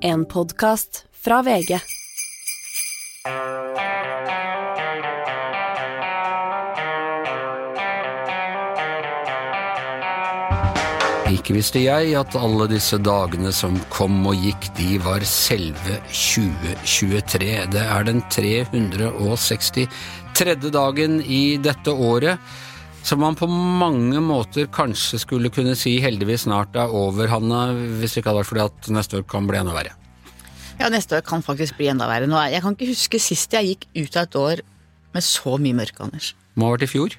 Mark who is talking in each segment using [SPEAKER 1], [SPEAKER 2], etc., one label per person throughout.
[SPEAKER 1] En podkast fra VG.
[SPEAKER 2] Ikke visste jeg at alle disse dagene som kom og gikk, de var selve 2023. Det er den 363. dagen i dette året, som man på mange måter kanskje skulle kunne si heldigvis snart er over, Hanne, hvis det ikke hadde vært fordi at neste år kan bli enda verre.
[SPEAKER 3] Ja, neste år kan faktisk bli enda verre. Nå, jeg kan ikke huske sist jeg gikk ut av et år med så mye mørke, Anders.
[SPEAKER 2] Må ha vært i fjor.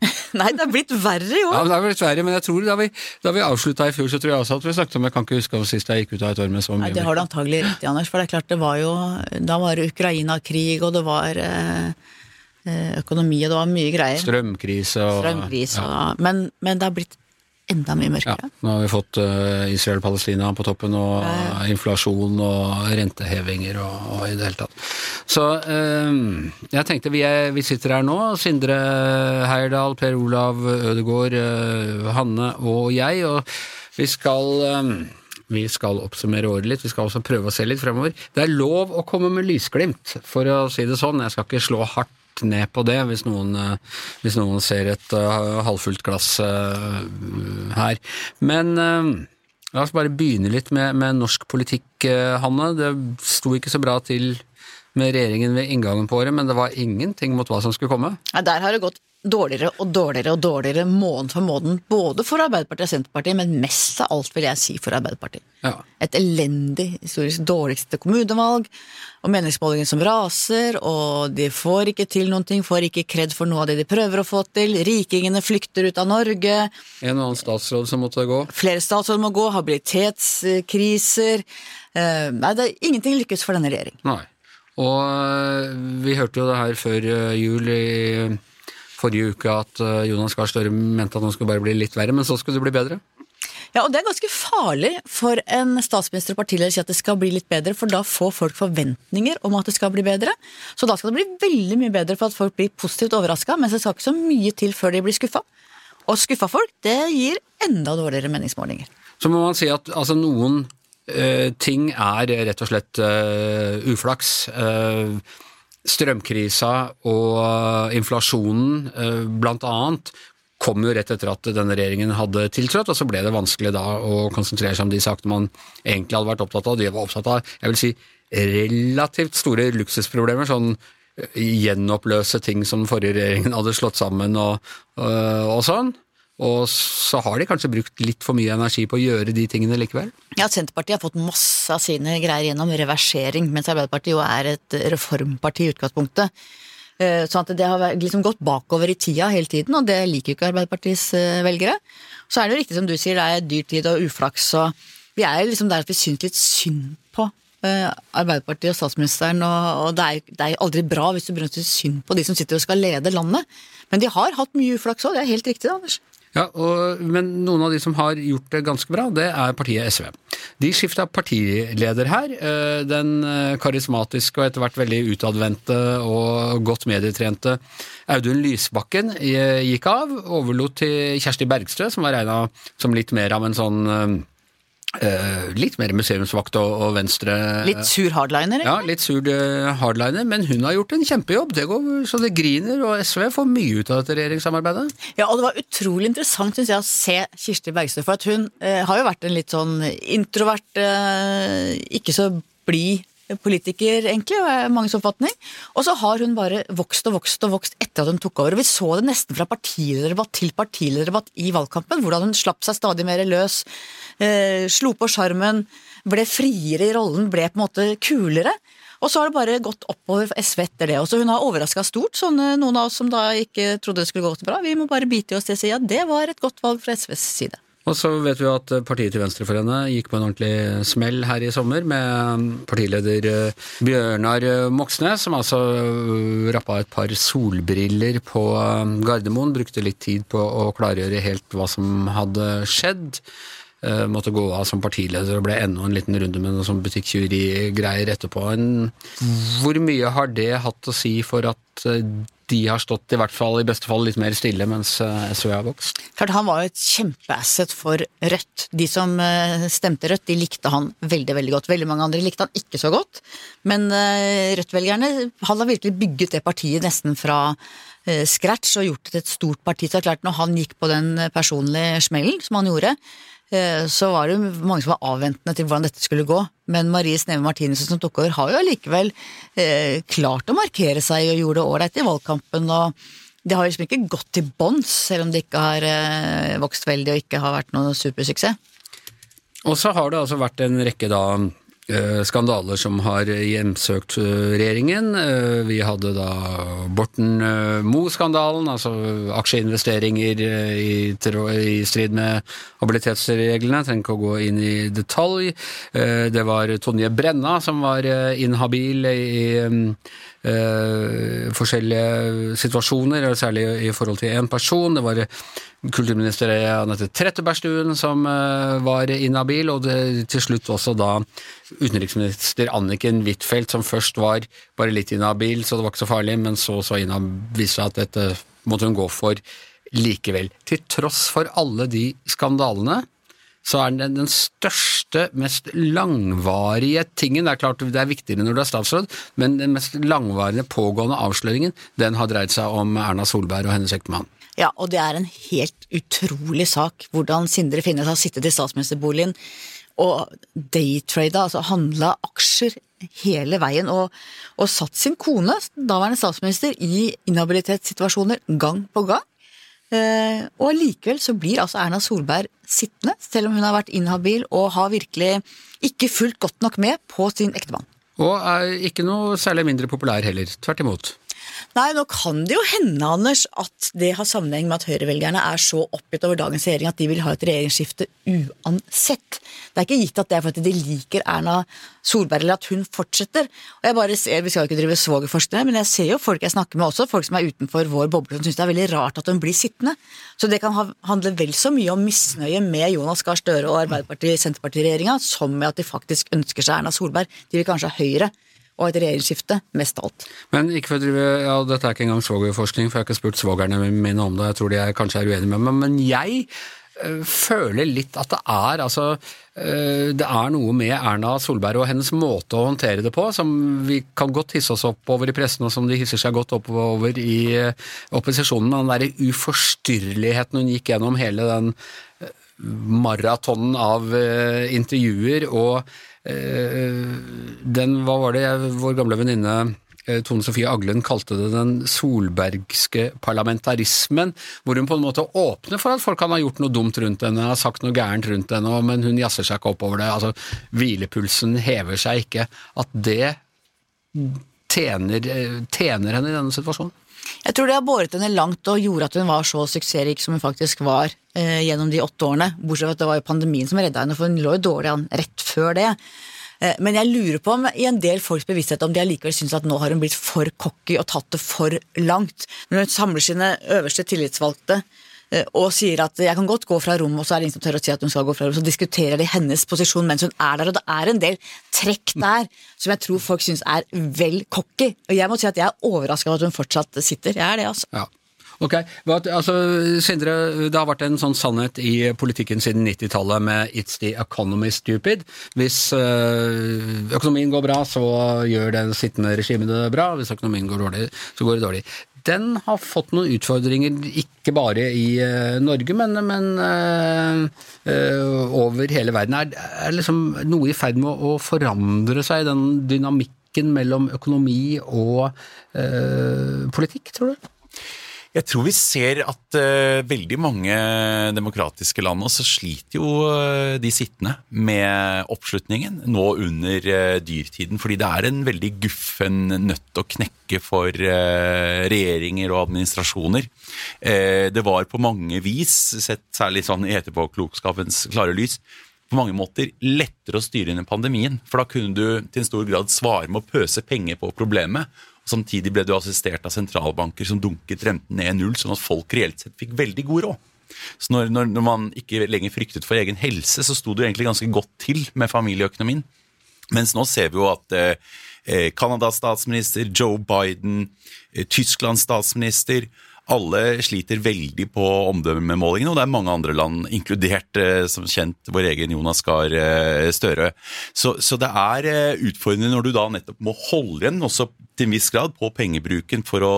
[SPEAKER 3] Nei, det har blitt verre i
[SPEAKER 2] Ja,
[SPEAKER 3] år.
[SPEAKER 2] men det har blitt verre, men jeg tror da vi, da vi avslutta i fjor, så tror jeg også at vi snakket om Jeg kan ikke huske om sist jeg gikk ut av et år med så mye
[SPEAKER 3] Nei, det har du antagelig rett i, Anders. For det er klart, det var jo Da var det Ukraina-krig, og det var eh, økonomi, og det var mye greier.
[SPEAKER 2] Strømkrise og
[SPEAKER 3] Strømpris
[SPEAKER 2] ja.
[SPEAKER 3] men, men det har blitt enda mye
[SPEAKER 2] Ja,
[SPEAKER 3] mørkere.
[SPEAKER 2] nå har vi fått eh, Israel-Palestina på toppen, og inflasjon og rentehevinger og, og i det hele tatt. Så eh, jeg tenkte vi, er, vi sitter her nå, Sindre Heierdal, Per Olav Ødegaard, uh, Hanne og jeg, og vi skal um, vi skal oppsummere året litt, vi skal også prøve å se litt fremover. Det er lov å komme med lysglimt, for å si det sånn. Jeg skal ikke slå hardt ned på det hvis noen, eh, hvis noen ser et eh, halvfullt glass eh, her. Men eh, la oss bare begynne litt med, med norsk politikk, Hanne. Det sto ikke så bra til med regjeringen ved inngangen på året, men det var ingenting mot hva som skulle komme.
[SPEAKER 3] Ja, der har det gått dårligere og dårligere og dårligere måned for måned, både for Arbeiderpartiet og Senterpartiet, men mest av alt vil jeg si for Arbeiderpartiet.
[SPEAKER 2] Ja.
[SPEAKER 3] Et elendig, historisk dårligste kommunevalg, og meningsmålingen som raser, og de får ikke til noen ting, får ikke kred for noe av det de prøver å få til, rikingene flykter ut av Norge,
[SPEAKER 2] En og annen statsråd som måtte gå.
[SPEAKER 3] flere statsråder må gå, habilitetskriser eh, Nei, det, er ingenting lykkes for denne regjering.
[SPEAKER 2] Nei. Og øh, vi hørte jo det her før øh, jul i forrige uke at øh, Jonas Gahr Støre mente at nå skulle bare bli litt verre, men så skulle det bli bedre.
[SPEAKER 3] Ja, og det er ganske farlig for en statsminister og partileder å si at det skal bli litt bedre, for da får folk forventninger om at det skal bli bedre. Så da skal det bli veldig mye bedre for at folk blir positivt overraska, mens det skal ikke så mye til før de blir skuffa. Og skuffa folk, det gir enda dårligere meningsmålinger.
[SPEAKER 2] Så må man si at altså, noen øh, ting er rett og slett øh, uflaks. Øh, strømkrisa og øh, inflasjonen, øh, blant annet, kom jo rett etter at denne regjeringen hadde tiltrådt, og så ble det vanskelig da å konsentrere seg om de sakene man egentlig hadde vært opptatt av. De var opptatt av, jeg vil si, relativt store luksusproblemer, sånn øh, gjenoppløse ting som den forrige regjeringen hadde slått sammen og, og sånn. Og så har de kanskje brukt litt for mye energi på å gjøre de tingene likevel.
[SPEAKER 3] Ja, Senterpartiet har fått masse av sine greier gjennom reversering, mens Arbeiderpartiet jo er et reformparti i utgangspunktet. Så Sånn at det har liksom gått bakover i tida hele tiden, og det liker jo ikke Arbeiderpartiets eh, velgere. Så er det jo riktig som du sier, det er dyrtid og uflaks, og vi er jo liksom der at vi syns litt synd på eh, Arbeiderpartiet og statsministeren, og, det, er, jo- aldri bra hvis du begynner å synd på de som sitter og skal lede landet. Men de har hatt mye uflaks òg, det er helt riktig, Anders.
[SPEAKER 2] Ja, og, Men noen av de som har gjort det ganske bra, det er partiet SV. De skifta partileder her. Eh, Den eh, karismatiske og etter hvert veldig utadvendte og godt medietrente Audun Lysbakken eh, gikk av. Overlot til Kjersti Bergstø, som var regna som litt mer av en sånn eh, Litt mer museumsvakt og, og venstre
[SPEAKER 3] Litt sur hardliner,
[SPEAKER 2] Ja, litt sur eh, hardliner, men hun har gjort en kjempejobb. Det går så det griner, og SV får mye ut av dette regjeringssamarbeidet.
[SPEAKER 3] Ja, og det var utrolig interessant synes jeg, å se Kirsti Bergstø, for at hun uh, har jo vært en litt sånn introvert, ikke så blid politiker, egentlig, manges oppfatning. Og så har hun bare vokst og vokst og vokst etter at hun tok over. Og vi så det nesten fra partilederdebatt til partilederdebatt i valgkampen, hvordan hun slapp seg stadig mer løs, eh, slo på sjarmen, ble friere i rollen, ble på en måte kulere. Og så har det bare gått oppover for SV etter det. Og så hun har overraska stort, sånn noen av oss som da ikke trodde det skulle gå så bra. Vi må bare bite i oss til og si at det var et godt valg fra SVs side.
[SPEAKER 2] Og så vet vi at partiet til venstre for henne gikk på en ordentlig smell her i sommer med partileder eh, Bjørnar Moxnes, som altså eh, rappa et par solbriller på eh, Gardermoen. Brukte litt tid på å klargjøre helt hva som hadde skjedd. Måtte gå av som partileder og ble enda en liten runde med noe sånn butikktyveri-greier etterpå. Hvor mye har det hatt å si for at de har stått i hvert fall i beste fall litt mer stille mens eh, SV har vokst.
[SPEAKER 3] Klart Han var jo et kjempeasset for Rødt. De som eh, stemte Rødt, de likte han veldig veldig godt. Veldig mange andre likte han ikke så godt. Men eh, Rødt-velgerne Han har virkelig bygget det partiet nesten fra scratch og gjort det til et stort parti. Så det er klart Når han gikk på den personlige smellen som han gjorde, så var det jo mange som var avventende til hvordan dette skulle gå. Men Marie Sneve Martinussen som tok over, har jo allikevel eh, klart å markere seg og gjorde det ålreit i valgkampen. og det har liksom ikke gått til bånns, selv om det ikke har eh, vokst veldig og ikke har vært noen supersuksess.
[SPEAKER 2] Og så har det altså vært en rekke da eh, skandaler som har hjemsøkt eh, regjeringen. Vi hadde da Borten Moe-skandalen, altså aksjeinvesteringer i, strid med habilitetsreglene. Jeg trenger ikke å gå inn i detalj. Det var Tonje Brenna som var inhabil i eh, forskjellige situasjoner, særlig i forhold til én person. Det var kulturminister Anette Trettebergstuen som eh, var inhabil, og det, til slutt også da utenriksminister Anniken Huitfeldt, som først var bare litt inhabil, så det var ikke så farlig, men så så viste seg at dette måtte hun gå for likevel. Til tross for alle de skandalene så er den den største, mest langvarige tingen Det er klart det er viktigere når du er statsråd, men den mest langvarige pågående avsløringen, den har dreid seg om Erna Solberg og hennes ektemann.
[SPEAKER 3] Ja, og det er en helt utrolig sak hvordan Sindre Finnes har sittet i statsministerboligen og daytrada, altså handla aksjer hele veien, og, og satt sin kone, daværende statsminister, i inhabilitetssituasjoner gang på gang. Eh, og allikevel så blir altså Erna Solberg sittende, selv om hun har vært inhabil og har virkelig ikke fulgt godt nok med på sin ektemann.
[SPEAKER 2] Og er ikke noe særlig mindre populær heller, tvert imot.
[SPEAKER 3] Nei, nå kan det jo hende, Anders, at det har sammenheng med at høyrevelgerne er så oppgitt over dagens regjering at de vil ha et regjeringsskifte uansett. Det er ikke gitt at det er fordi de liker Erna Solberg eller at hun fortsetter. Og jeg bare ser, Vi skal jo ikke drive svogerforskning, men jeg ser jo folk jeg snakker med også, folk som er utenfor vår boble, som syns det er veldig rart at hun blir sittende. Så det kan handle vel så mye om misnøye med Jonas Gahr Støre og Arbeiderparti-Senterparti-regjeringa som med at de faktisk ønsker seg Erna Solberg. De vil kanskje ha Høyre og et regjeringsskifte, mest av alt.
[SPEAKER 2] Men ikke for å drive, ja, dette er ikke engang svogerforskning, for jeg har ikke spurt svogerne mine om det, jeg tror de er, kanskje er uenige med meg, men jeg øh, føler litt at det er altså øh, det er noe med Erna Solberg og hennes måte å håndtere det på som vi kan godt hisse oss opp over i pressen, og som de hisser seg godt opp over i øh, opposisjonen. Den derre uforstyrreligheten hun gikk gjennom hele den maratonen av intervjuer og Eh, den, hva var det vår gamle venninne eh, Tone Sofie Aglen kalte det den solbergske parlamentarismen, hvor hun på en måte åpner for at folk kan ha gjort noe dumt rundt henne, har sagt noe gærent rundt henne, men hun jazzer seg ikke opp over det. altså Hvilepulsen hever seg ikke. At det tjener, eh, tjener henne i denne situasjonen?
[SPEAKER 3] Jeg tror det har båret henne langt og gjorde at hun var så suksessrik som hun faktisk var eh, gjennom de åtte årene. Bortsett fra at det var jo pandemien som redda henne, for hun lå jo dårlig an rett før det. Eh, men jeg lurer på om i en del folks bevissthet om de allikevel syns at nå har hun blitt for cocky og tatt det for langt. Når hun samler sine øverste tillitsvalgte og sier at jeg kan godt gå fra rommet, og så er det ingen som tør å si at hun skal gå fra rommet. Så diskuterer de hennes posisjon mens hun er der, og det er en del trekk der som jeg tror folk syns er vel cocky. Og jeg må si at jeg er overraska over at hun fortsatt sitter. Jeg er det, altså.
[SPEAKER 2] Ja. Ok, altså, Sindre, Det har vært en sånn sannhet i politikken siden 90-tallet med 'it's the economy stupid'. Hvis øh, økonomien går bra, så gjør det sittende regimet det bra. Hvis økonomien går dårlig, så går det dårlig den har fått noen utfordringer, ikke bare i uh, Norge, men, men uh, over hele verden. Er, er liksom noe i ferd med å forandre seg, den dynamikken mellom økonomi og politikk, tror du?
[SPEAKER 4] Jeg tror vi ser at uh, veldig mange demokratiske land også sliter jo uh, de sittende med oppslutningen nå under uh, dyrtiden. Fordi det er en veldig guffen nøtt å knekke for regjeringer og administrasjoner. det var på mange vis, sett særlig sånn i etterpåklokskapens klare lys, på mange måter lettere å styre under pandemien. For da kunne du til en stor grad svare med å pøse penger på problemet Samtidig ble du assistert av sentralbanker som dunket renten ned null, sånn at folk reelt sett fikk veldig god råd. Så når, når, når man ikke lenger fryktet for egen helse, så sto du egentlig ganske godt til med familieøkonomien. Mens nå ser vi jo at eh, eh, statsminister, Joe Biden, eh, Tysklands statsminister. Alle sliter veldig på omdømmemålingene, og det er mange andre land, inkludert eh, som kjent vår egen Jonas Gahr eh, Støre. Så, så, det er eh, utfordrende når du da nettopp må holde igjen, også til en viss grad, på pengebruken for å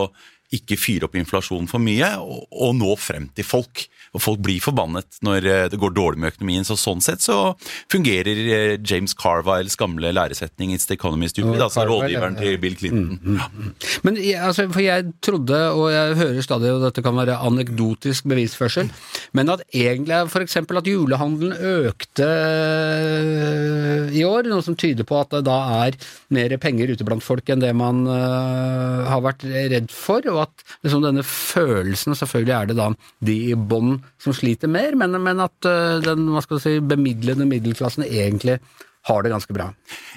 [SPEAKER 4] ikke fyre opp inflasjonen for mye, og, og nå frem til folk. Og folk blir forbannet når eh, det går dårlig med økonomien. Så sånn sett så fungerer eh, James Carviles gamle læresetning 'It's the economy stupid', altså rådgiveren til Bill Clinton. Ja.
[SPEAKER 2] Men jeg- altså, for jeg trodde, og jeg hører stadig, og dette kan være anekdotisk bevisførsel, men at egentlig f.eks. at julehandelen økte øh, i år, noe som tyder på at det da er mer penger ute blant folk enn det man har vært redd for, og at liksom denne følelsen, selvfølgelig er det da de i bånn som sliter mer, men, men at øh, den hva skal du si, bemidlede middelklassen egentlig har det ganske bra.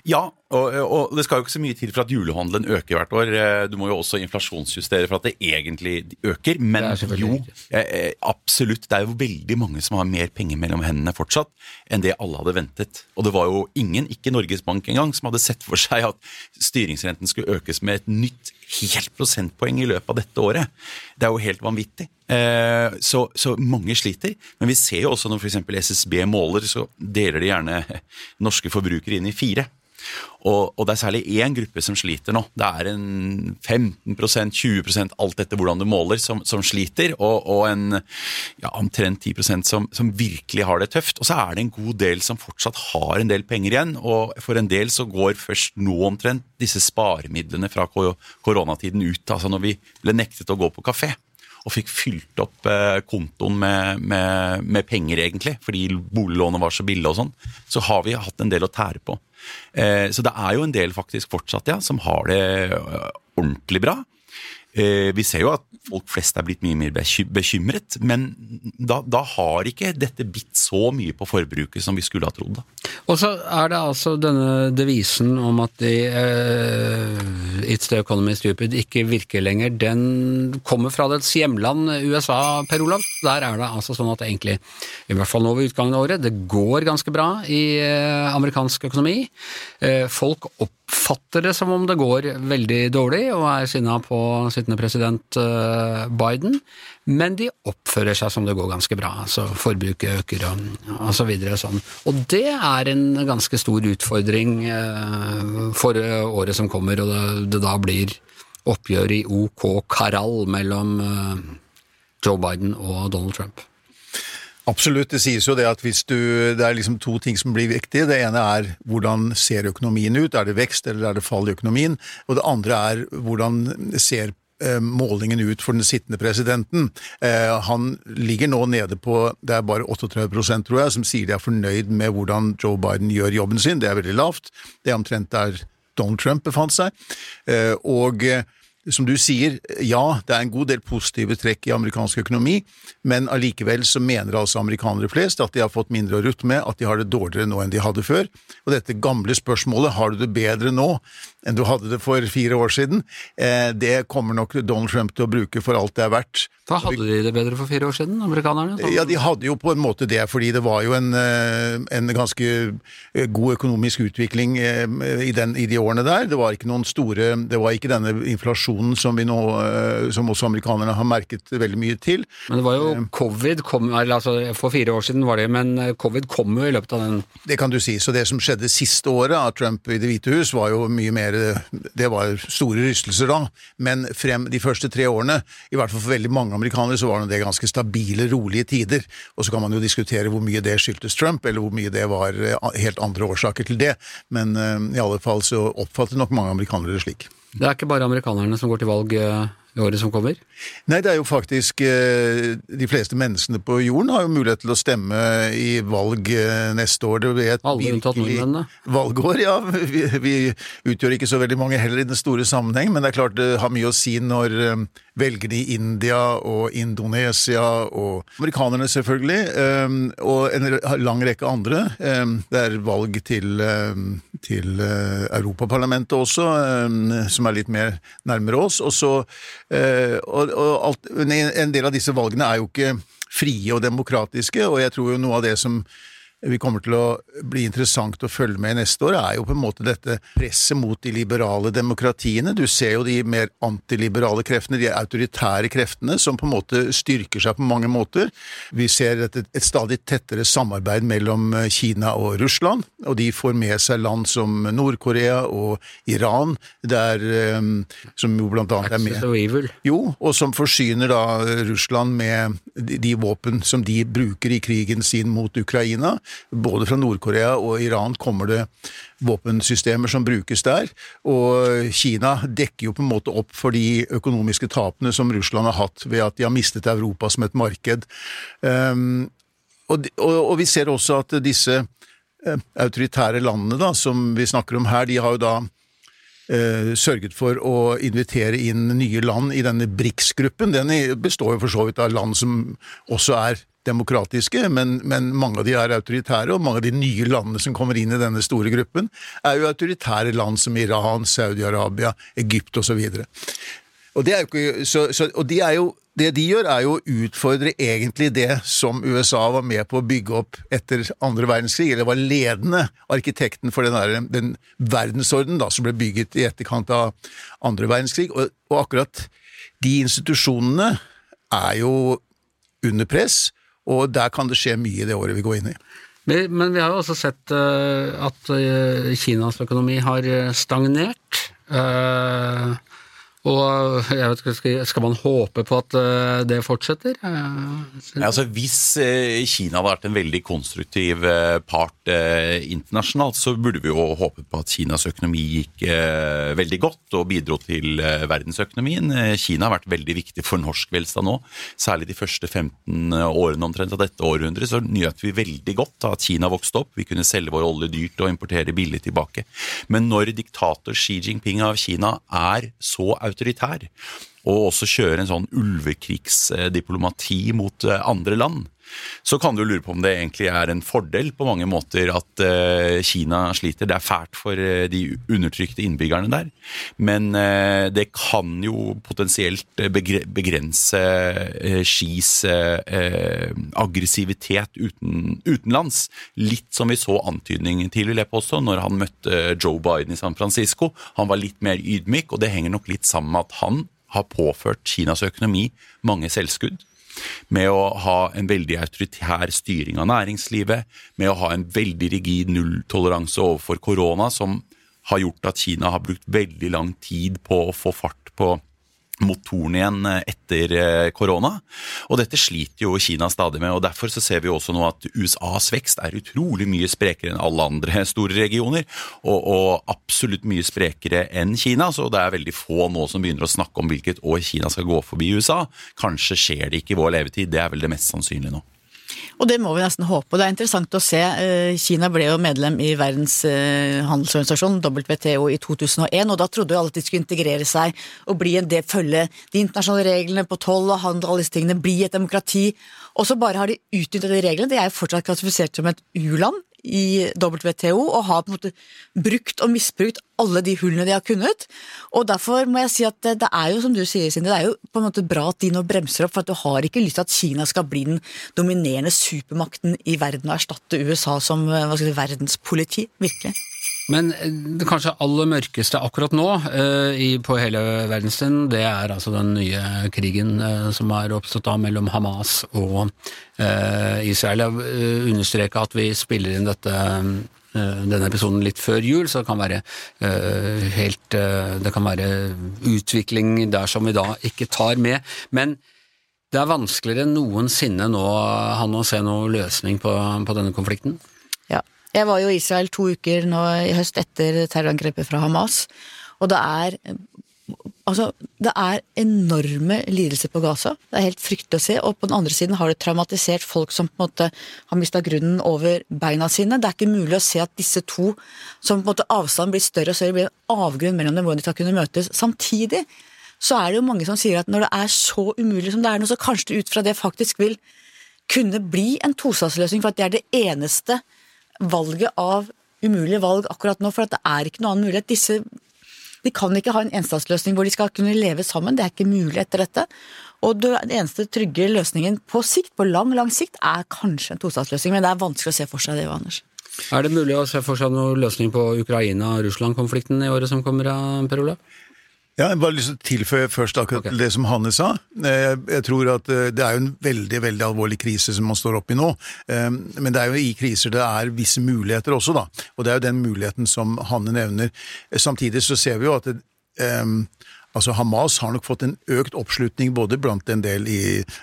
[SPEAKER 4] Ja, og, og det skal jo ikke så mye til for at julehandelen øker hvert år. Eh, Du må jo også inflasjonsjustere for at det egentlig øker. Men jo, eh, eh, absolutt. Det er jo veldig mange som har mer penger mellom hendene fortsatt enn det alle hadde ventet. Og det var jo ingen, ikke Norges Bank engang, som hadde sett for seg at styringsrenten skulle økes med et nytt helt prosentpoeng i løpet av dette året. Det er jo helt vanvittig. Så, så mange sliter. Men vi ser jo også når f.eks. SSB måler, så deler de gjerne norske forbrukere inn i fire. Og, og det er særlig én gruppe som sliter nå. Det er en 15% 20% alt etter hvordan du måler, som, som sliter. Og, og en ja, omtrent 10% som, som virkelig har det tøft. Og så er det en god del som fortsatt har en del penger igjen. Og for en del så går først nå omtrent disse sparemidlene fra koronatiden ut. Altså når vi ble nektet å gå på kafé og fikk fylt opp eh, kontoen med, med, med penger, egentlig, fordi boliglånet var så billig og sånn, så har vi hatt en del å tære på. Eh, så det er jo en del faktisk fortsatt, ja, som har det eh, ordentlig bra. Eh, vi ser jo at folk flest er blitt mye mer bekymret, men da, da har ikke dette bitt så mye på forbruket som vi skulle ha trodd.
[SPEAKER 2] Og så er det altså denne devisen om at de, uh, It's the economy stupid ikke virker lenger. Den kommer fra dets hjemland USA, Per Olav. Der er det altså sånn at det egentlig, i hvert fall nå ved utgangen av året, det går ganske bra i uh, amerikansk økonomi. Uh, folk oppfatter det som om det går veldig dårlig, og er sinna på sittende president eh, Biden, men de oppfører seg som det går ganske bra. altså Forbruket øker og, og så videre. Sånn. Og det er en ganske stor utfordring eh, for eh, året som kommer, og det, det da blir oppgjør i OK Karal mellom Joe Biden og Donald Trump.
[SPEAKER 5] Absolutt. Det sies jo det at hvis du Det er liksom to ting som blir viktige. Det ene er hvordan ser økonomien ut? Er det vekst eller er det fall i økonomien? Og det andre er hvordan ser eh, målingen ut for den sittende presidenten. Eh, han ligger nå nede på det er bare 38% tror jeg, som sier de er fornøyd med hvordan Joe Biden gjør jobben sin. Det er veldig lavt. Det er omtrent der Donald Trump befant seg. Eh, og som du sier, ja, det er en god del positive trekk i amerikansk økonomi, men allikevel så mener altså amerikanere flest at de har fått mindre å rutte med, at de har det dårligere nå enn de hadde før. Og dette gamle spørsmålet, har du det bedre nå enn du hadde det for fire år siden, eh, det kommer nok Donald Trump til å bruke for alt det er verdt.
[SPEAKER 2] Da hadde de det bedre for fire år siden, amerikanerne? sånn.
[SPEAKER 5] Ja, de hadde jo på en måte det, fordi det var jo en, eh, en ganske eh, god økonomisk utvikling i, den, i de årene der. Det var ikke noen store Det var ikke denne inflasjonen som vi nå eh, Som også amerikanerne har merket veldig mye til.
[SPEAKER 2] Men det var jo covid kom, altså For fire år siden var det, men eh, covid kom jo i løpet av den
[SPEAKER 5] Det kan du si. Så det som skjedde siste året av Trump i Det hvite hus, var jo mye mer Det var store rystelser da, men frem de første tre årene, i hvert fall for veldig mange amerikanere, så var det ganske stabile, rolige tider. Og så kan man jo diskutere hvor mye det skyldtes Trump, eller hvor mye det var eh, helt andre årsaker til det. Men eh, i alle fall så oppfatter nok mange amerikanere det slik.
[SPEAKER 2] Det er ikke bare amerikanerne som går til valg eh, i året som kommer?
[SPEAKER 5] Nei, det er jo faktisk eh, De fleste menneskene på jorden har jo mulighet til å stemme i valg eh, neste år. Det blir et
[SPEAKER 2] Alle unntatt nordmennene.
[SPEAKER 5] Valgår, ja. Vi, vi utgjør ikke så veldig mange heller i den store sammenheng, men det er klart det har mye å si når velgerne i India og Indonesia og amerikanerne selvfølgelig, eh, og en lang rekke andre. eh, Det er valg til, eh, til eh, Europaparlamentet også, som er litt mer nærmere oss. Og Eh, og, og alt, en del av disse valgene er jo ikke frie og demokratiske, og jeg tror jo noe av det som vi kommer til å bli interessant å følge med neste år, er jo på en måte dette presset mot de liberale demokratiene. Du ser jo de mer antiliberale kreftene, de autoritære kreftene, som på en måte styrker seg på mange måter. Vi ser et, et stadig tettere samarbeid mellom Kina og Russland, og de får med seg land som Nord-Korea og Iran, der, eh, som jo blant annet er med Jo, og som forsyner da Russland med de, de våpen som de bruker i krigen sin mot Ukraina. Både fra Nord-Korea og Iran kommer det våpensystemer som brukes der, og Kina dekker jo på en måte opp for de økonomiske tapene som Russland har hatt ved at de har mistet Europa som et marked. Um, og, vi ser også at disse uh, autoritære landene da, som vi snakker om her, de har jo da uh, sørget for å invitere inn nye land i denne BRICS-gruppen. Den består jo for så vidt av land som også er demokratiske, men, men, mange av de er autoritære, og mange av de nye landene som kommer inn i denne store gruppen, er jo autoritære land som Iran, Saudi-Arabia, Egypt osv. Og, det er jo ikke, så, så, og de er jo, det de gjør, er jo å utfordre egentlig det som USA var med på å bygge opp etter andre verdenskrig, eller var ledende arkitekten for den, der, den verdensorden da, som ble bygget i etterkant av andre verdenskrig. Og, og akkurat de institusjonene er jo under press, og der kan det skje mye i det året vi går inn i.
[SPEAKER 2] Men vi har jo også sett uh, at uh, Kinas økonomi har eh, stagnert. Og jeg vet ikke, Skal man håpe på at eh, det fortsetter?
[SPEAKER 4] Ja, altså, hvis eh, Kina hadde vært en veldig konstruktiv eh, part internasjonalt, så burde vi jo håpe på at Kinas økonomi gikk veldig godt og bidro til verdensøkonomien. Kina har vært veldig viktig for norsk velstand nå. Særlig de første 15 årene omtrent av dette århundret så nøt vi veldig godt av at Kina vokste opp. Vi kunne selge vår olje dyrt og importere billig tilbake. Men når diktator Xi Jinping av Kina er så autoritær autoritær, og også kjøre en sånn ulvekrigsdiplomati mot eh, andre land, så kan du lure på om det egentlig er en fordel på mange måter at uh, Kina sliter. Det er fælt for uh, de undertrykte innbyggerne der. Men det kan jo potensielt begrense Skis aggressivitet uten, utenlands. Litt som vi så antydningen til, vil jeg når han møtte Joe Biden i San Francisco. Han var litt mer ydmyk, og det henger nok litt sammen med at han har påført Kinas økonomi mange selvskudd. Med å ha en veldig autoritær styring av næringslivet, med å ha en veldig rigid nulltoleranse overfor korona, som har gjort at Kina har brukt veldig lang tid på å få fart på motoren igjen etter eh, korona. Og dette sliter jo Kina stadig med. og Derfor så ser vi også nå at USAs vekst er utrolig mye sprekere enn alle andre store regioner. Og, og, absolutt mye sprekere enn Kina. Så det er veldig få nå som begynner å snakke om hvilket år Kina skal gå forbi USA. Kanskje skjer det ikke i vår levetid. Det er vel det mest sannsynlige nå.
[SPEAKER 3] Og det må vi nesten håpe. Det er interessant å se. Eh, Kina ble jo medlem i Verdens eh, handelsorganisasjon, WTO, i 2001, og da trodde jo alle at de skulle integrere seg og bli en del, følge de internasjonale reglene på toll og handel og alle disse tingene, bli et demokrati. Og så bare har de utnyttet de reglene. De er jo fortsatt klassifisert som et u-land i WTO og har på en måte brukt og misbrukt alle de hullene de har kunnet. Og derfor må jeg si at det, er jo som du sier, Sinde, det er jo på en måte bra at de nå bremser opp, for at du har ikke lyst til at Kina skal bli den dominerende supermakten i verden og erstatte USA som skal si, verdenspoliti. Virkelig.
[SPEAKER 2] Men eh, det kanskje aller mørkeste akkurat nå uh, i, på hele verdensdelen, det er altså den nye krigen uh, som har oppstått da mellom Hamas og uh, Israel. Jeg vil understreke at vi spiller inn dette denne episoden litt før jul, så det kan være helt Det kan være utvikling der som vi da ikke tar med. Men det er vanskeligere enn noensinne nå, Han, å se noen løsning på, på denne konflikten?
[SPEAKER 3] Jeg var jo i Israel to uker nå i høst etter terrorangrepet fra Hamas, og det er Altså, det er enorme lidelser på Gaza. Det er helt fryktelig å se. Og på den andre siden har det traumatisert folk som på en måte har mista grunnen over beina sine. Det er ikke mulig å se at disse to, som på en måte avstanden blir større og større, blir en avgrunn mellom dem, hvordan de skal kunne møtes. Samtidig så er det jo mange som sier at når det er så umulig som det er nå, så kanskje det ut fra det faktisk vil kunne bli en tostatsløsning, for at det er det eneste valget av umulige valg akkurat nå, for det er ikke noen annen mulighet. Disse de kan ikke ha en enstatsløsning hvor de skal kunne leve sammen, det er ikke mulig etter dette. Og den eneste trygge løsningen på sikt, på lang, lang sikt, er kanskje en tostatsløsning. Men det er vanskelig å se for seg det, Anders.
[SPEAKER 2] Er det mulig å se for seg noen løsning på Ukraina-Russland-konflikten i året som kommer, Per Olav?
[SPEAKER 5] Ja, jeg bare lyst til å tilføye først akkurat
[SPEAKER 2] okay.
[SPEAKER 5] det som Hanne sa. Eh, Jeg tror at eh, det er jo en veldig veldig alvorlig krise som man står oppe i nå. Eh, Men det er jo i kriser det er visse muligheter også, da. Og det er jo den muligheten som Hanne nevner. Samtidig så ser vi jo at det, Altså Hamas har nok fått en økt oppslutning både blant en del i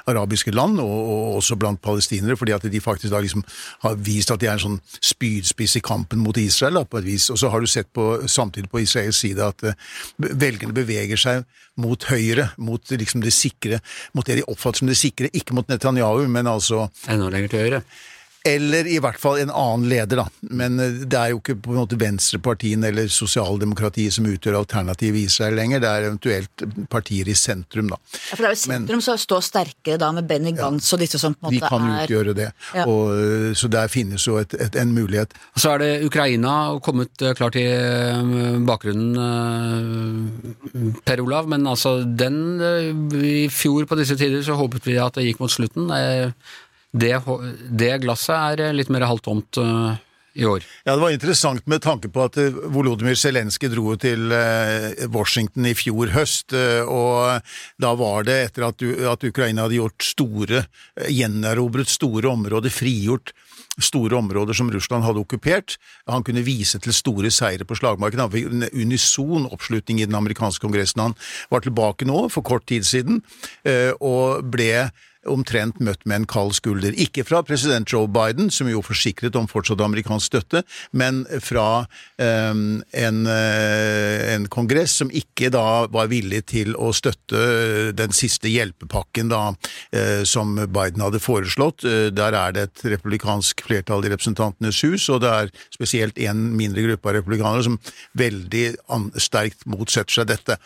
[SPEAKER 5] arabiske land og, og også blant palestinere, fordi at de faktisk da liksom har vist at de er en sånn spydspiss i kampen mot Israel da, på et vis. Og så har du sett på, samtidig på Israels side at uh, velgerne beveger seg mot høyre, mot liksom det sikre, mot det de oppfatter som det sikre, ikke mot Netanyahu, men altså
[SPEAKER 2] Enda lenger til høyre.
[SPEAKER 5] Eller i hvert fall en annen leder, da. Men eh, det er jo ikke på en måte venstrepartiene eller sosialdemokratiet som utgjør alternativet i Israel lenger, det er eventuelt partier i sentrum, da.
[SPEAKER 3] Ja, for det er jo
[SPEAKER 5] Men-
[SPEAKER 3] sentrum som står sterkere da med Benny Gantz og disse som på en måte,
[SPEAKER 5] De
[SPEAKER 3] måte
[SPEAKER 5] kan
[SPEAKER 3] er
[SPEAKER 5] utgjøre det.
[SPEAKER 3] Ja.
[SPEAKER 5] Og, eh, så der finnes jo et, et, en mulighet.
[SPEAKER 2] Så er det Ukraina kommet eh, klart i bakgrunnen, Per Olav. Men altså, den I fjor på disse tider så håpet vi at det gikk mot slutten. Eh, Det, det glasset er eh, litt mer halvtomt uh, i år.
[SPEAKER 5] Ja, Det var interessant med tanke på at eh, Volodymyr Zelenskyj dro til eh, Washington i fjor høst, eh, og da var det etter at, at Ukraina hadde gjort store, eh, gjenerobret store områder, frigjort store områder som Russland hadde okkupert. Han kunne vise til store seire på slagmarken. Han fikk en unison oppslutning i den amerikanske kongressen. Han var tilbake nå, for kort tid siden, eh, og ble omtrent møtt med en kald skulder. Ikke fra president Joe Biden, som jo forsikret om fortsatt amerikansk støtte, men fra eh, en, eh, en kongress som ikke da var villig til å støtte eh, den siste hjelpepakken da, eh, som Biden hadde foreslått. Der er det et republikansk flertall i Representantenes hus, og det er spesielt en mindre gruppe av republikanere som veldig sterkt motsetter seg dette.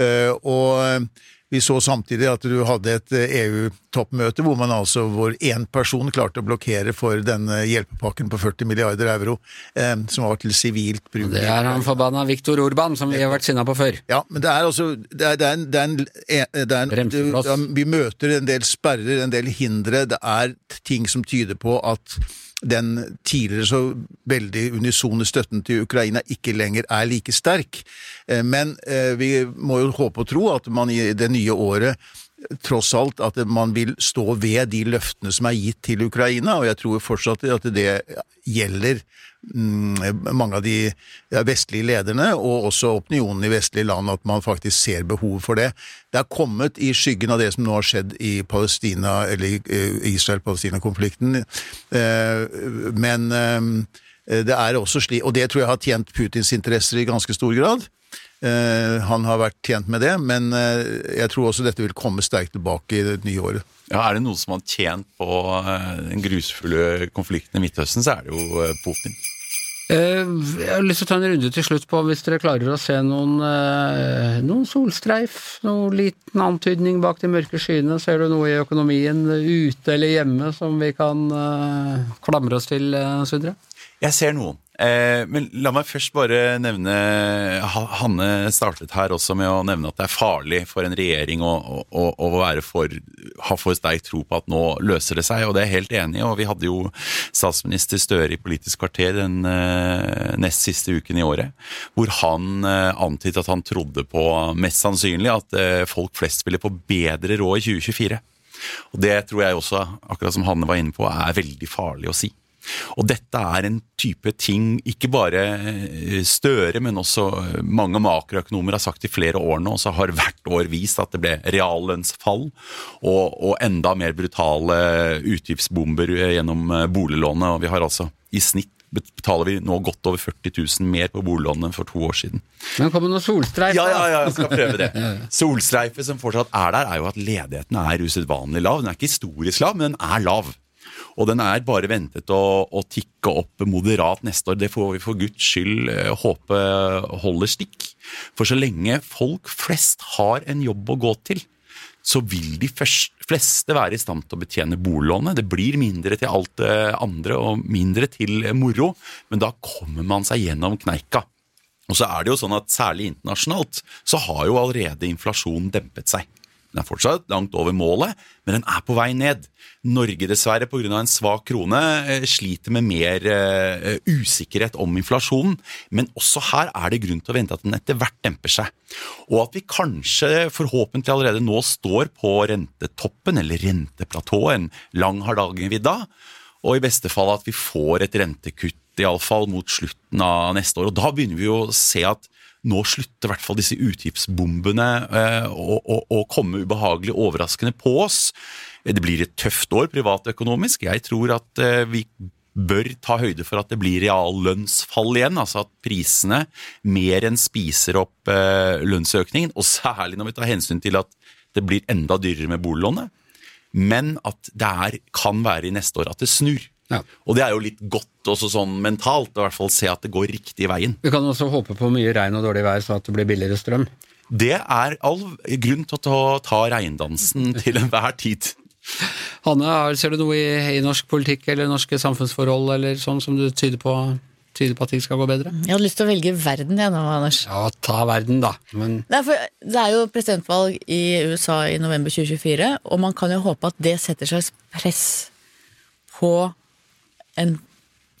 [SPEAKER 5] Eh, Og vi så samtidig at du hadde et EU-toppmøte hvor man altså, hvor én person klarte å blokkere for denne hjelpepakken på 40 milliarder euro, eh, som var til sivilt bruk.
[SPEAKER 2] Det er han forbanna Viktor Orban, som vi har vært sinna på før.
[SPEAKER 5] Ja, men det er altså det er, det er en, det er en, det er en
[SPEAKER 2] Bremsekloss.
[SPEAKER 5] Vi møter en del sperrer, en del hindre. Det er ting som tyder på at den tidligere så veldig unisone støtten til Ukraina ikke lenger er like sterk. Eh, Men eh, vi må jo håpe og tro at man i det nye året tross alt at man vil stå ved de løftene som er gitt til Ukraina, og jeg tror fortsatt at det gjelder mm, mange av de vestlige lederne, og også opinionen i vestlige land, at man faktisk ser behov for det. Det er kommet i skyggen av det som nå har skjedd i Palestina, eller eh, Israel-Palestina-konflikten, Eh, men eh, det er også slik, og det tror jeg har tjent Putins interesser i ganske stor grad. Eh, Han har vært tjent med det, men eh, jeg tror også dette vil komme sterkt tilbake i det nye året.
[SPEAKER 4] Ja, Er det noen som har tjent på eh, den grusfulle konflikten i Midtøsten, så er det jo Putin.
[SPEAKER 2] Eh, Jeg har lyst til å ta en runde til slutt på hvis dere klarer å se noen, noen solstreif, noen liten antydning bak de mørke skyene. Ser du noe i økonomien ute eller hjemme som vi kan klamre oss til, Sundre?
[SPEAKER 4] Jeg ser noen. Eh, men la meg først bare nevne Hanne startet her også med å nevne at det er farlig for en regjering å, å, å for, ha for sterk tro på at nå løser det seg, og det er jeg helt enig i. Og vi hadde jo statsminister Støre i Politisk kvarter den eh, nest siste uken i året, hvor han eh, antydet at han trodde på, mest sannsynlig, at folk flest ville få bedre råd i 2024. Og det tror jeg også, akkurat som Hanne var inne på, er veldig farlig å si. Og dette er en type ting ikke bare eh, Støre, men også eh, mange makroøkonomer har sagt i flere år nå, og så har hvert år vist at det ble reallønnsfall og, og enda mer brutale utgiftsbomber eh, gjennom boliglånet. Og vi har altså i snitt betaler vi nå godt over 40 000 mer på boliglånet enn for to år siden.
[SPEAKER 2] Men kommer noen noe solstreif?
[SPEAKER 4] Ja, ja, ja, jeg skal prøve det. Solstreifet som fortsatt er der, er jo at ledigheten er usedvanlig lav. Den er ikke historisk lav, men den er lav. Og den er bare ventet å, å tikke opp moderat neste år. Det får vi for guds skyld eh, håpe holder stikk. For så lenge folk flest har en jobb å gå til, så vil de fleste være i stand til å betjene bolånet. Det blir mindre til alt det andre og mindre til moro, men da kommer man seg gjennom kneika. Og så er det jo sånn at Særlig internasjonalt så har jo allerede inflasjonen dempet seg. Den er fortsatt langt over målet, men den er på vei ned. Norge dessverre pga. en svak krone eh, sliter med mer uh, usikkerhet om inflasjonen. Men også her er det grunn til å vente at den etter hvert demper seg. Og at vi kanskje forhåpentlig allerede nå står på rentetoppen, eller renteplatået, en lang har dagen vidd da. Og i beste fall at vi får et rentekutt iallfall mot slutten av neste år. Og da begynner vi å se at nå slutter i hvert fall disse utgiftsbombene eh, å, å komme ubehagelig overraskende på oss. Det blir et tøft år privatøkonomisk. Jeg tror at eh, vi bør ta høyde for at det blir reallønnsfall igjen. Altså at prisene mer enn spiser opp eh, lønnsøkningen. Og særlig når vi tar hensyn til at det blir enda dyrere med boliglånet. Men at det er, kan være i neste år at det snur.
[SPEAKER 2] Ja.
[SPEAKER 4] Og det er jo litt godt også sånn mentalt, i hvert fall se at det går riktig veien.
[SPEAKER 2] Vi kan også håpe på mye regn og dårlig vær, så at det blir billigere strøm.
[SPEAKER 4] Det er all grunn til å ta regndansen til enhver tid.
[SPEAKER 2] Hanne, ser du noe i, i, norsk politikk eller norske samfunnsforhold eller sånn som du tyder på, tyder på at ting skal gå bedre?
[SPEAKER 3] Jeg hadde lyst til å velge verden jeg nå, Anders.
[SPEAKER 2] Ja, ta verden, da. Men...
[SPEAKER 3] Det, er for, det er jo presidentvalg i USA i november 2024, og man kan jo håpe at det setter seg press på en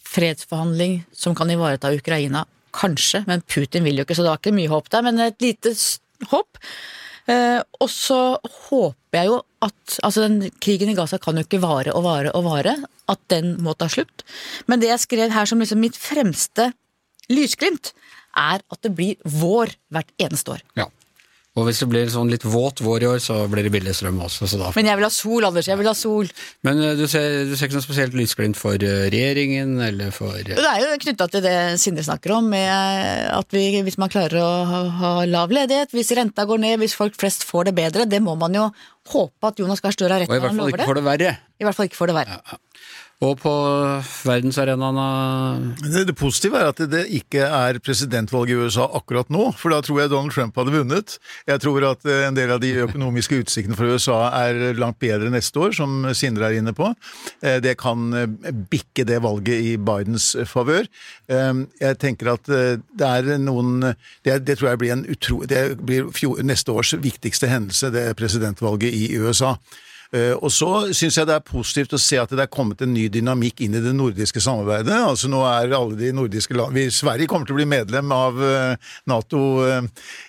[SPEAKER 3] fredsforhandling som kan ivareta Ukraina. Kanskje, men Putin vil jo ikke, så det var ikke mye håp der. Men et lite håp. Eh, og så håper jeg jo at altså den Krigen i Gaza kan jo ikke vare og vare og vare. At den må ta slutt. Men det jeg skrev her som liksom mitt fremste lysglimt, er at det blir vår hvert eneste år.
[SPEAKER 2] Ja. Og hvis det blir sånn litt våt vår i år, så blir det billig strøm også.
[SPEAKER 3] Men jeg vil ha sol, Anders. Jeg vil ha sol.
[SPEAKER 2] Men uh, du, ser, du, ser, ikke noe spesielt lysglimt for uh, regjeringen, eller for uh...
[SPEAKER 3] Det er jo knytta til det Sindre snakker om, med at vi, hvis man klarer å ha, ha, lav ledighet, hvis renta går ned, hvis folk flest får det bedre, det må man jo håpe at Jonas Gahr Støre har rett
[SPEAKER 2] når han lover det. Og i hvert fall ikke får det verre.
[SPEAKER 3] I hvert fall ikke får det verre.
[SPEAKER 2] Ja, ja. Og på verdensarenaen
[SPEAKER 5] det, det positive er at det ikke er presidentvalg i USA akkurat nå, for da tror jeg Donald Trump hadde vunnet. Jeg tror at eh, en del av de økonomiske utsiktene for USA er langt bedre neste år, som Sindre er inne på. Eh, det kan eh, bikke det valget i Bidens favør. Jeg tenker at det er noen Det, det tror jeg blir utro... Blir neste års viktigste hendelse, det presidentvalget i USA. Eh, og så syns jeg det er positivt å se at det er kommet en ny dynamikk inn i det nordiske samarbeidet. Altså nå er alle de nordiske land Sverige kommer til å bli medlem av eh, Nato eh,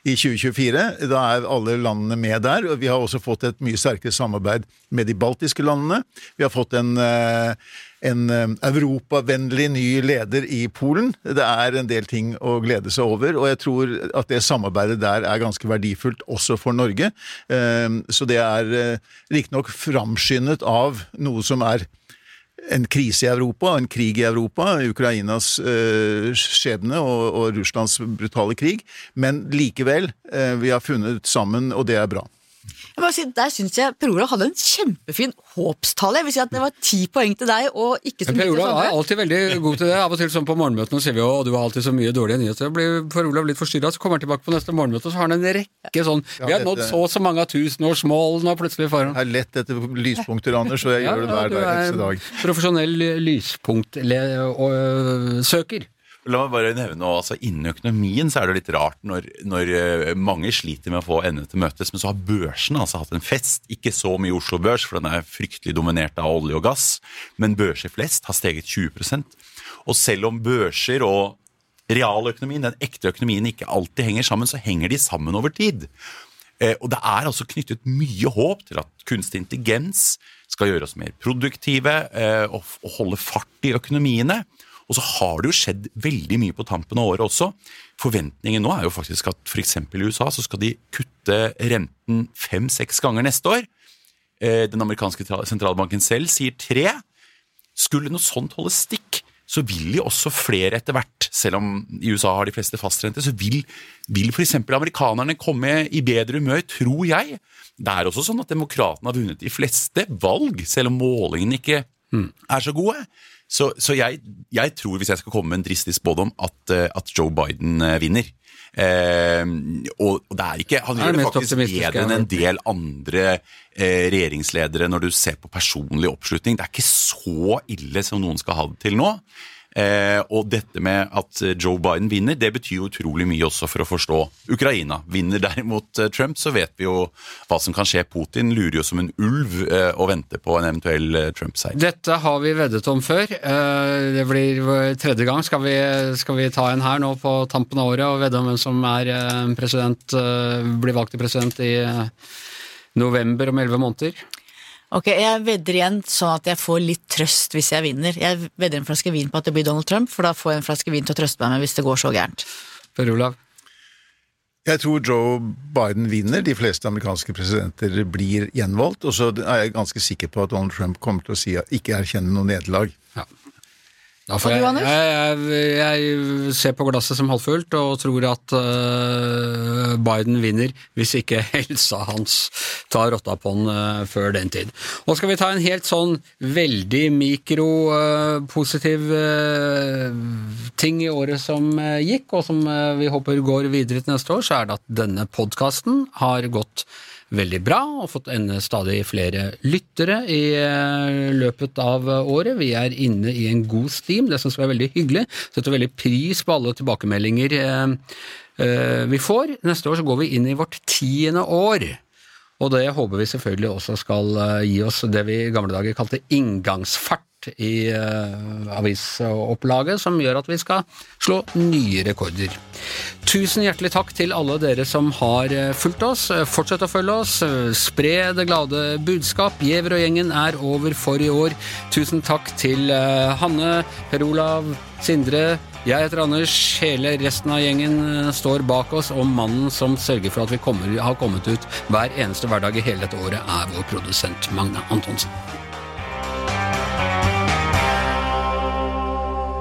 [SPEAKER 5] i 2024. Da er alle landene med der. og Vi har også fått et mye sterkere samarbeid med de baltiske landene. Vi har fått en en eh, europavennlig ny leder i Polen. Det er en del ting å glede seg over, og jeg tror at det samarbeidet der er ganske verdifullt også for Norge. Eh, så det er eh, riktignok framskyndet av noe som er en krise i Europa, en krig i Europa, Ukrainas skjebne og, Russlands brutale krig, men likevel, vi har funnet sammen, og det er bra.
[SPEAKER 3] Jeg må si, Der syns jeg Per Olav hadde en kjempefin håpstale. Jeg vil si at Det var ti poeng til deg, og ikke så mye
[SPEAKER 2] til
[SPEAKER 3] Sondre.
[SPEAKER 2] Per Olav er alltid veldig god til det. Av og til sånn på morgenmøtene sier vi jo du har alltid så mye dårlige nyheter. Blir Per Olav litt forstyrra, så kommer han tilbake på neste morgenmøte, og så har han en rekke sånn Vi har nådd så og så mange av tusenårsmålene plutselig foran.
[SPEAKER 5] Jeg er lett etter lyspunkter, Anders, og jeg ja, det hver dag, Du er en
[SPEAKER 2] Profesjonell lyspunktsøker.
[SPEAKER 4] La meg bare nevne altså Innen økonomien så er det litt rart når, når, eh, mange sliter med å få endene til møtes, men så har børsen altså hatt en fest. Ikke så mye Oslo Børs, for den er fryktelig dominert av olje og gass, men børser flest har steget 20 Og selv om børser og realøkonomien, den ekte økonomien, ikke alltid henger sammen, så henger de sammen over tid. Eh, og det er altså knyttet mye håp til at kunstig intelligens skal gjøre oss mer produktive eh, og holde fart i økonomiene. Og så har det jo skjedd veldig mye på tampen av året også. Forventningen nå er jo faktisk at f.eks. i USA så skal de kutte renten fem-seks ganger neste år. Eh, den amerikanske sentralbanken selv sier tre. Skulle noe sånt holde stikk, så vil jo også flere etter hvert, selv om i USA har de fleste fastrente, så vil, vil f.eks. amerikanerne komme i bedre humør, tror jeg. Det er også sånn at demokratene har vunnet de fleste valg, selv om målingene ikke er så gode. Så, så jeg, jeg, tror, hvis jeg skal komme med en dristig spådom, at, eh, at Joe Biden eh, vinner. Eh, og, og, det er ikke Han gjør det faktisk bedre enn en del andre eh, regjeringsledere når du ser på personlig oppslutning. Det er ikke så ille som noen skal ha det til nå. Eh, og dette med at Joe Biden vinner, det betyr utrolig mye også for å forstå Ukraina. Vinner derimot eh, Trump, så vet vi jo hva som kan skje. Putin lurer jo som en ulv eh, og venter på en eventuell eh, Trump-seier.
[SPEAKER 2] Dette har vi veddet om før. Eh, Det blir tredje gang. Skal vi, skal vi ta en her nå på tampen av året og vedde om hvem som er eh, president, eh, blir valgt til president i eh, november om elleve måneder?
[SPEAKER 3] Ok, jeg vedder igjen sånn at jeg får litt trøst hvis jeg vinner. Jeg vedder en flaske vin på at det blir Donald Trump, for da får jeg en flaske vin til å trøste meg med hvis det går så gærent.
[SPEAKER 2] Per Olav?
[SPEAKER 5] Jeg tror Joe Biden vinner. De fleste amerikanske presidenter blir gjenvalgt. Og så er jeg ganske sikker på at Donald Trump kommer til å si at ikke erkjenne noe nederlag.
[SPEAKER 2] Ja. Da
[SPEAKER 3] for du,
[SPEAKER 2] jeg,
[SPEAKER 3] Anders?
[SPEAKER 2] jeg, jeg, jeg ser på glasset som halvfullt og tror at uh, Biden vinner hvis ikke helsa hans tar rotta på han uh, før den tid. Og skal vi ta en helt sånn veldig mikropositiv uh, positiv øh, ting i året som gikk, og som vi håper går videre til neste år, så er det at denne podkasten har gått veldig bra og fått enda stadig flere lyttere i eh, løpet av året. Vi er inne i en god steam, det syns vi er veldig hyggelig. Setter veldig pris på alle tilbakemeldinger eh, eh, vi får. Neste år så går vi inn i vårt tiende år. Og det håper vi selvfølgelig også skal eh, gi oss det vi i gamle dager kalte inngangsfart i uh, avisopplaget, som gjør at vi skal slå nye rekorder. Tusen hjertelig takk til alle dere som har eh, fulgt oss. Fortsett å følge oss. Spre det glade budskap. Giæver og gjengen er over for i år. Tusen takk til uh, Hanne, Per Olav, Sindre, jeg heter Anders, hele resten av gjengen står bak oss, og mannen som sørger for at vi kommer, har kommet ut hver eneste hverdag i hele dette året, er vår produsent Magne Antonsen.